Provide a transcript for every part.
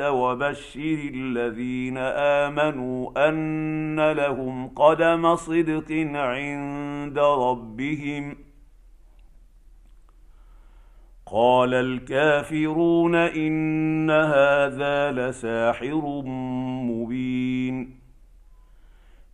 وبشر الذين آمنوا أن لهم قدم صدق عند ربهم. قال الكافرون إن هذا لساحر مبين.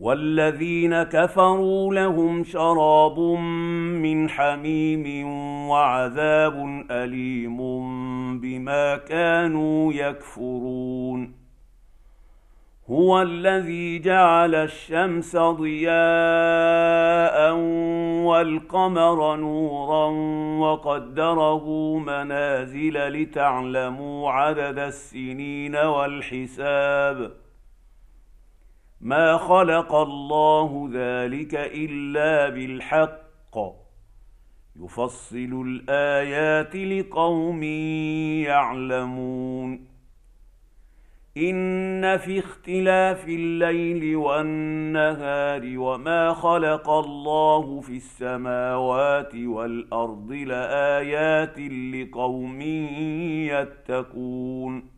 والذين كفروا لهم شراب من حميم وعذاب أليم بما كانوا يكفرون. هو الذي جعل الشمس ضياء والقمر نورا وقدره منازل لتعلموا عدد السنين والحساب. ما خلق الله ذلك الا بالحق. يفصل الايات لقوم يعلمون. ان في اختلاف الليل والنهار وما خلق الله في السماوات والارض لايات لقوم يتقون.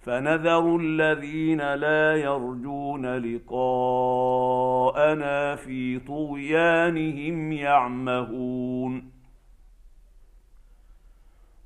فنذر الذين لا يرجون لقاءنا في طغيانهم يعمهون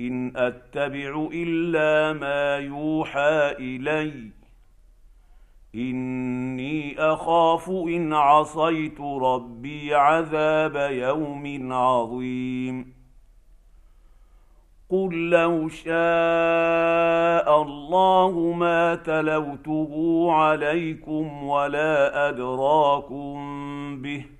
إن أتبع إلا ما يوحى إلي. إني أخاف إن عصيت ربي عذاب يوم عظيم. قل لو شاء الله ما تلوته عليكم ولا أدراكم به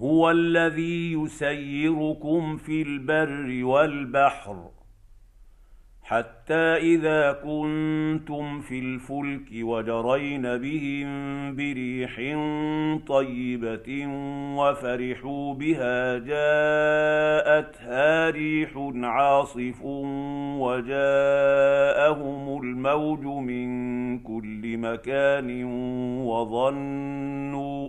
هو الذي يسيركم في البر والبحر حتى إذا كنتم في الفلك وجرين بهم بريح طيبة وفرحوا بها جاءتها ريح عاصف وجاءهم الموج من كل مكان وظنوا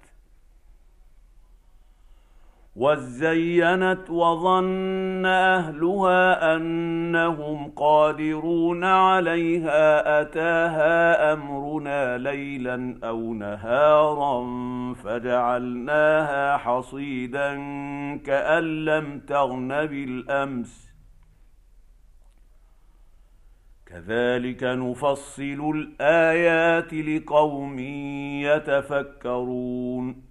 وزينت وظن اهلها انهم قادرون عليها اتاها امرنا ليلا أو نهارا فجعلناها حصيدا كان لم تغن بالامس كذلك نفصل الايات لقوم يتفكرون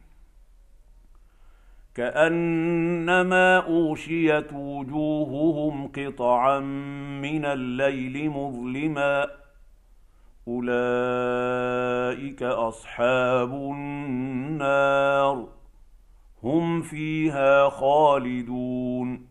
كأنما أوشيت وجوههم قطعا من الليل مظلما أولئك أصحاب النار هم فيها خالدون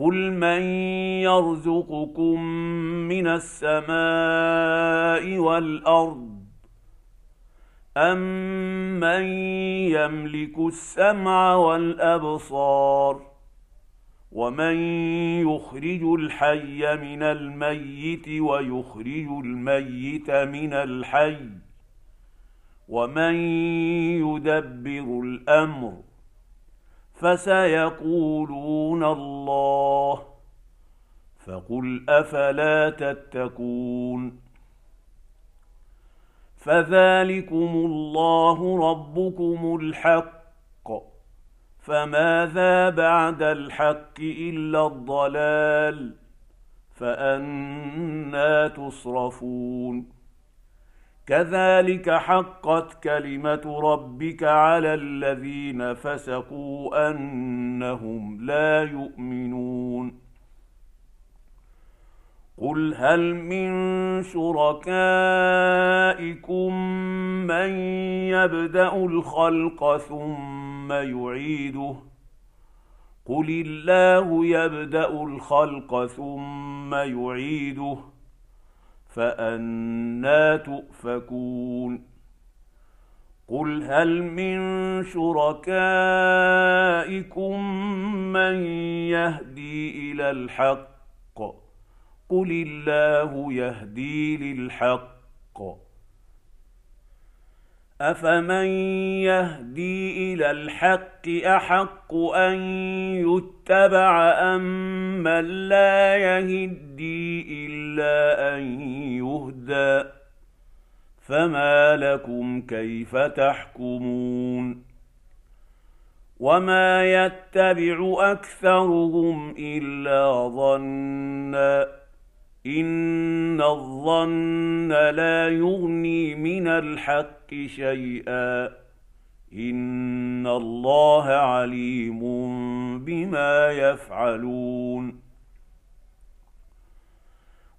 قل من يرزقكم من السماء والارض امن يملك السمع والابصار ومن يخرج الحي من الميت ويخرج الميت من الحي ومن يدبر الامر فسيقولون الله فقل أفلا تتقون فذلكم الله ربكم الحق فماذا بعد الحق إلا الضلال فأنا تصرفون كذلك حقت كلمة ربك على الذين فسقوا أنهم لا يؤمنون. قل هل من شركائكم من يبدأ الخلق ثم يعيده؟ قل الله يبدأ الخلق ثم يعيده. فأنا تؤفكون قل هل من شركائكم من يهدي إلى الحق؟ قل الله يهدي للحق. افمن يهدي إلى الحق احق ان يتبع ام من لا يهدي الا ان يهدى فما لكم كيف تحكمون وما يتبع اكثرهم الا ظنا ان الظن لا يغني من الحق شيئا. ان الله عليم بما يفعلون.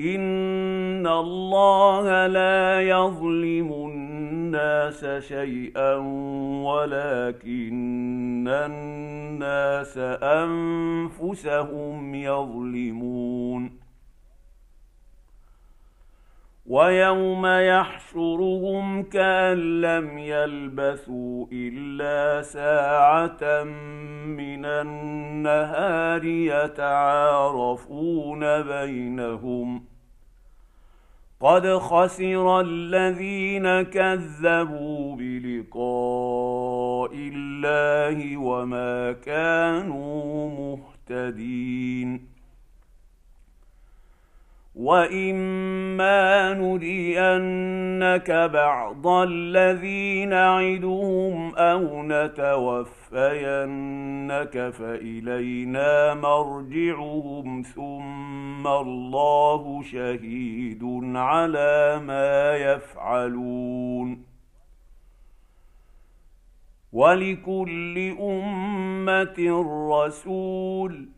ان الله لا يظلم الناس شيئا ولكن الناس انفسهم يظلمون ويوم يحشرهم كأن لم يلبثوا إلا ساعة من النهار يتعارفون بينهم. قد خسر الذين كذبوا بلقاء الله وما كانوا مهتدين. واما نرينك بعض الذي نعدهم أو نتوفينك فالينا مرجعهم ثم الله شهيد على ما يفعلون ولكل امه رسول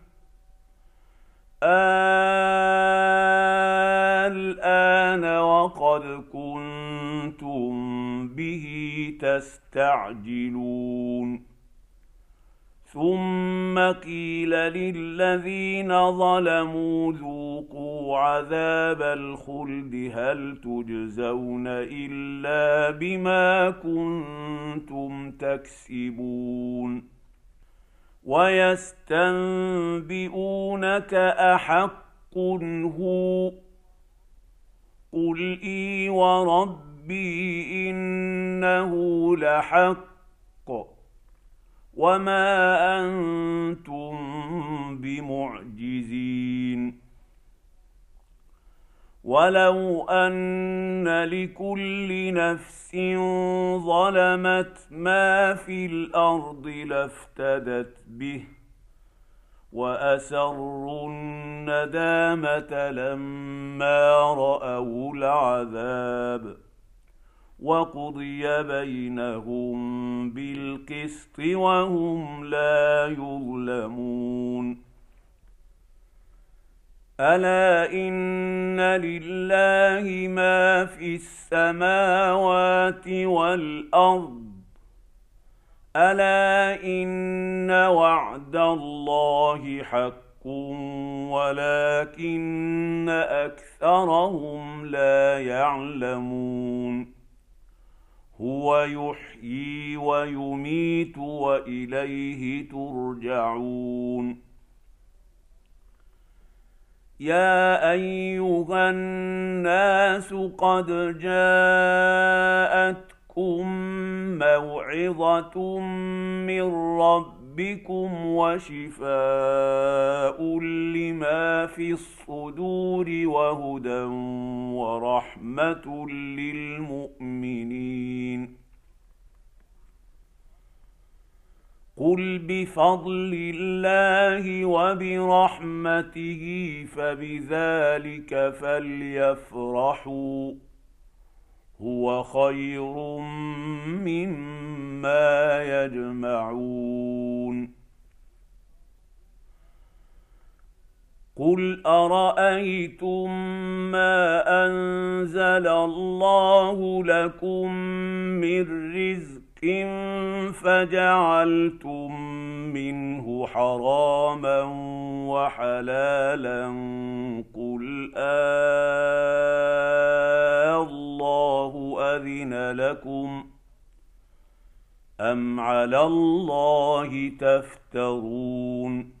الآن وقد كنتم به تستعجلون. ثم قيل للذين ظلموا ذوقوا عذاب الخلد هل تجزون إلا بما كنتم تكسبون. ويستنبئونك أحق هو قل إي وربي إنه لحق وما أنتم بمعجزين ولو ان لكل نفس ظلمت ما في الأرض لافتدت به واسروا الندامه لما راوا العذاب وقضي بينهم بالقسط وهم لا يظلمون الا ان لله ما في السماوات والارض الا ان وعد الله حق ولكن اكثرهم لا يعلمون هو يحيي ويميت واليه ترجعون يا ايها الناس قد جاءتكم موعظه من ربكم وشفاء لما في الصدور وهدى ورحمه للمؤمنين قل بفضل الله وبرحمته فبذلك فليفرحوا هو خير مما يجمعون قل ارايتم ما انزل الله لكم من رزق فجعلتم منه حراما وحلالا قل آه الله أذن لكم أم على الله تفترون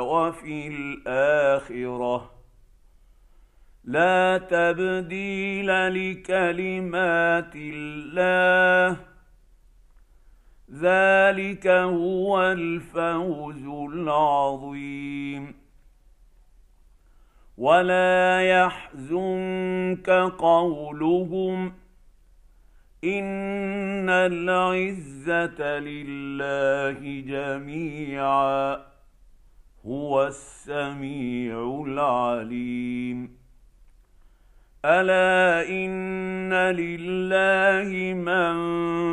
وفي الآخرة. لا تبديل لكلمات الله. ذلك هو الفوز العظيم. ولا يحزنك قولهم. ان العزه لله جميعا هو السميع العليم الا ان لله من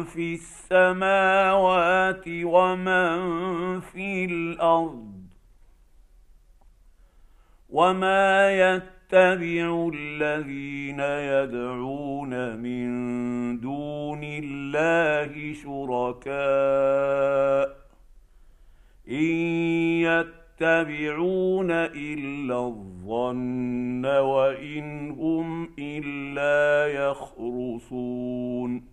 في السماوات ومن في الأرض وما يتبع الذين يدعون من دون الله شركاء إن يتبعون إلا الظن وإن هم إلا يخرصون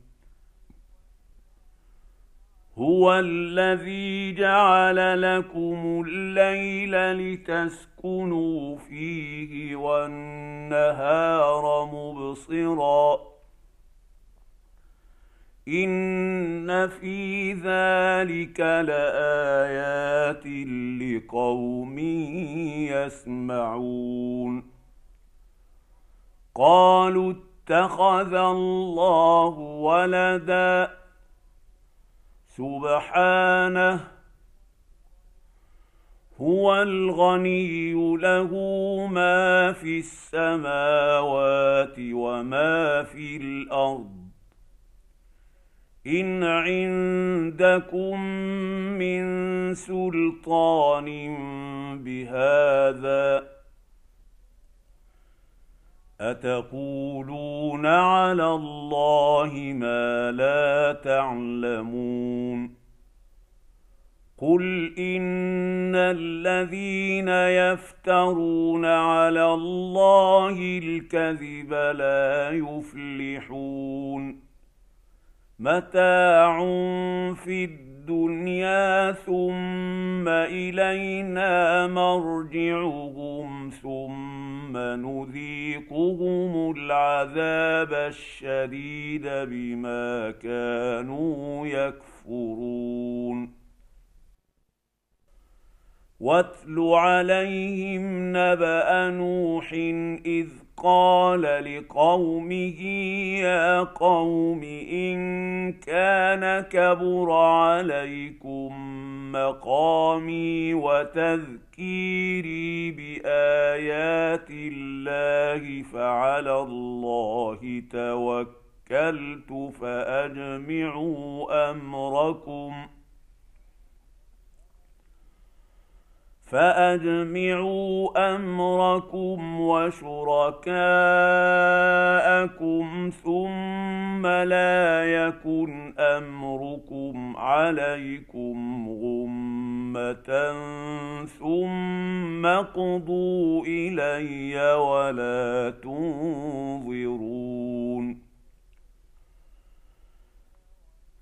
هو الذي جعل لكم الليل لتسكنوا فيه والنهار مبصرا ان في ذلك لايات لقوم يسمعون قالوا اتخذ الله ولدا سبحانه هو الغني له ما في السماوات وما في الأرض. إن عندكم من سلطان بهذا أتقولون على الله ما لا تعلمون قل إن الذين يفترون على الله الكذب لا يفلحون متاع في الدنيا ثم إلينا مرجعهم ثم نذيقهم العذاب الشديد بما كانوا يكفرون. واتل عليهم نبأ نوح إذ قال لقومه يا قوم ان كان كبر عليكم مقامي وتذكيري بايات الله فعلى الله توكلت فاجمعوا امركم فأجمعوا أمركم وشركاءكم ثم لا يكن أمركم عليكم غمة ثم اقضوا إلي ولا تنظرون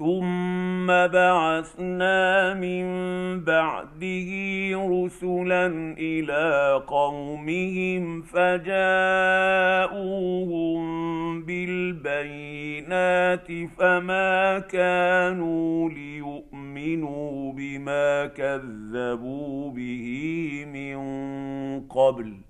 ثم بعثنا من بعده رسلا إلى قومهم فجاءوهم بالبينات فما كانوا ليؤمنوا بما كذبوا به من قبل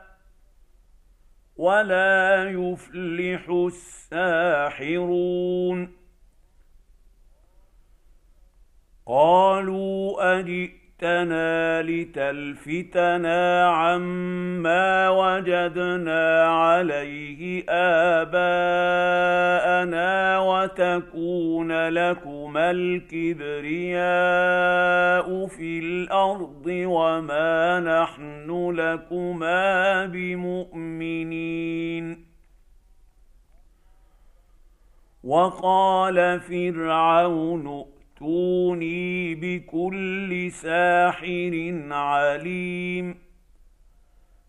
ولا يفلح الساحرون. قالوا اجئتنا لتلفتنا عما وجدنا عليه آباءنا وتكون لكما الكبرياء في الأرض وما نحن لكما بمؤمنين. وقال فرعون ائتوني بكل ساحر عليم.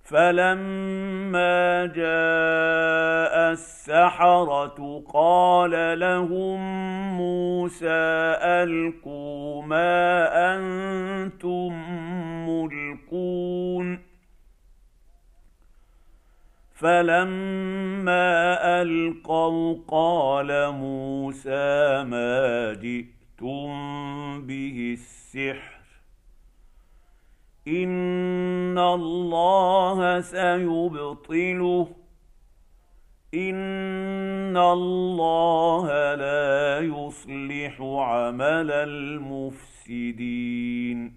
فلما جاء السحرة قال لهم موسى ألقوا ما أنتم ملقون. فلما ألقوا قال موسى ما جئتم به السحر ان الله سيبطله ان الله لا يصلح عمل المفسدين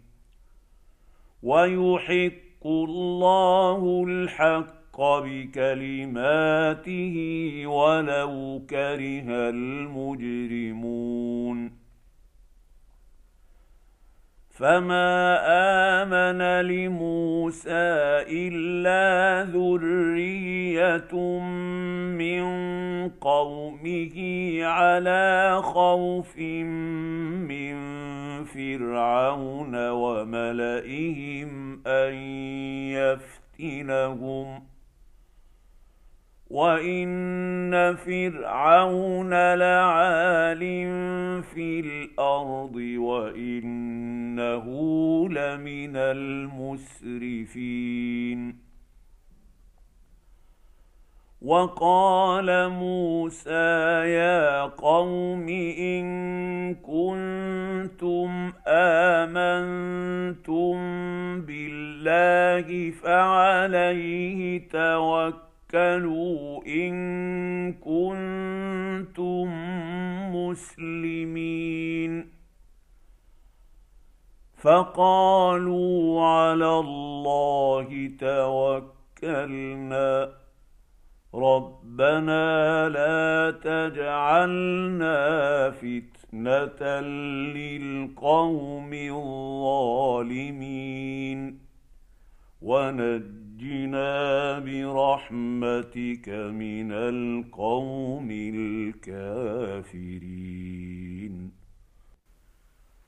ويحق الله الحق بكلماته ولو كره المجرمون فما امن لموسى الا ذريه من قومه على خوف من فرعون وملئهم ان يفتنهم وان فرعون لعال في الأرض وانه لمن المسرفين وقال موسى يا قوم ان كنتم امنتم بالله فعليه توكلوا ان كنتم مسلمين فقالوا على الله توكلنا. ربنا لا تجعلنا فتنة للقوم الظالمين. ونجنا برحمتك من القوم الكافرين.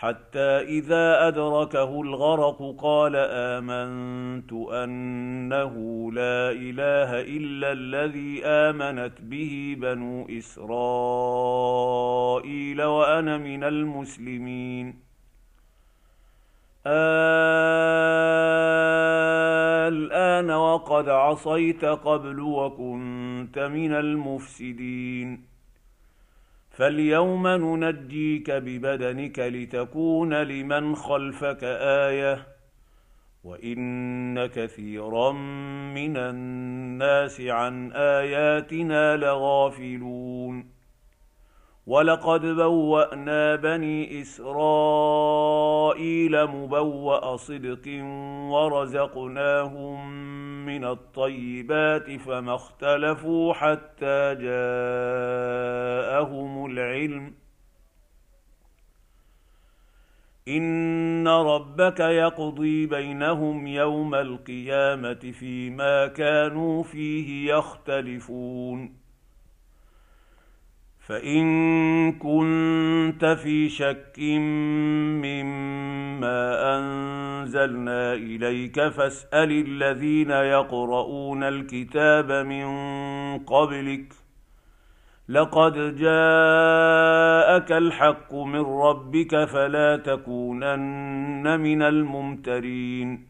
حتى إذا أدركه الغرق قال آمنت أنه لا إله إلا الذي آمنت به بنو إسرائيل وأنا من المسلمين. الآن وقد عصيت قبل وكنت من المفسدين. فاليوم ننجيك ببدنك لتكون لمن خلفك إيه وان كثيرا من الناس عن اياتنا لغافلون ولقد بوانا بني اسرائيل مبوا صدق ورزقناهم من الطيبات فما اختلفوا حتى جاءهم العلم. إن ربك يقضي بينهم يوم القيامة فيما كانوا فيه يختلفون. فان كنت في شك مما انزلنا اليك فاسال الذين يقرؤون الكتاب من قبلك لقد جاءك الحق من ربك فلا تكونن من الممترين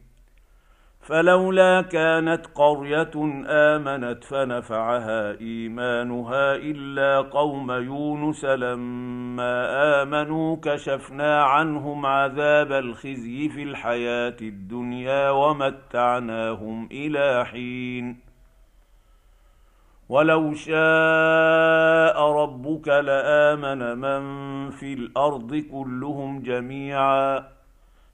فلولا كانت قرية آمنت فنفعها إيمانها إلا قوم يونس لما آمنوا كشفنا عنهم عذاب الخزي في الحياة الدنيا ومتعناهم إلى حين. ولو شاء ربك لآمن من في الأرض كلهم جميعا.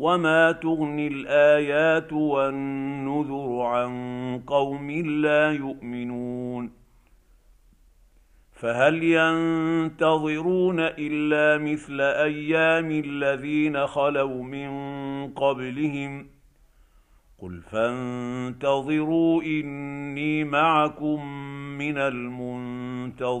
وما تغني الايات والنذر عن قوم لا يؤمنون فهل ينتظرون الا مثل أيام الذين خلوا من قبلهم قل فانتظروا اني معكم من المنتظرين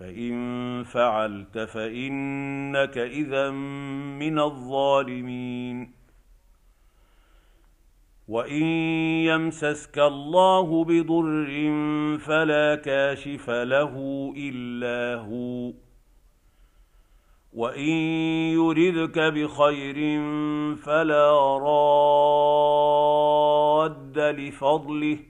فان فعلت فانك اذا من الظالمين وان يمسسك الله بضر فلا كاشف له الا هو وان يردك بخير فلا راد لفضله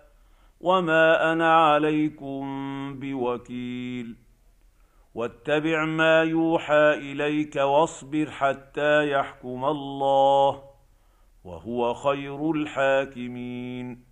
وما أنا عليكم بوكيل واتبع ما يوحى اليك واصبر حتى يحكم الله وهو خير الحاكمين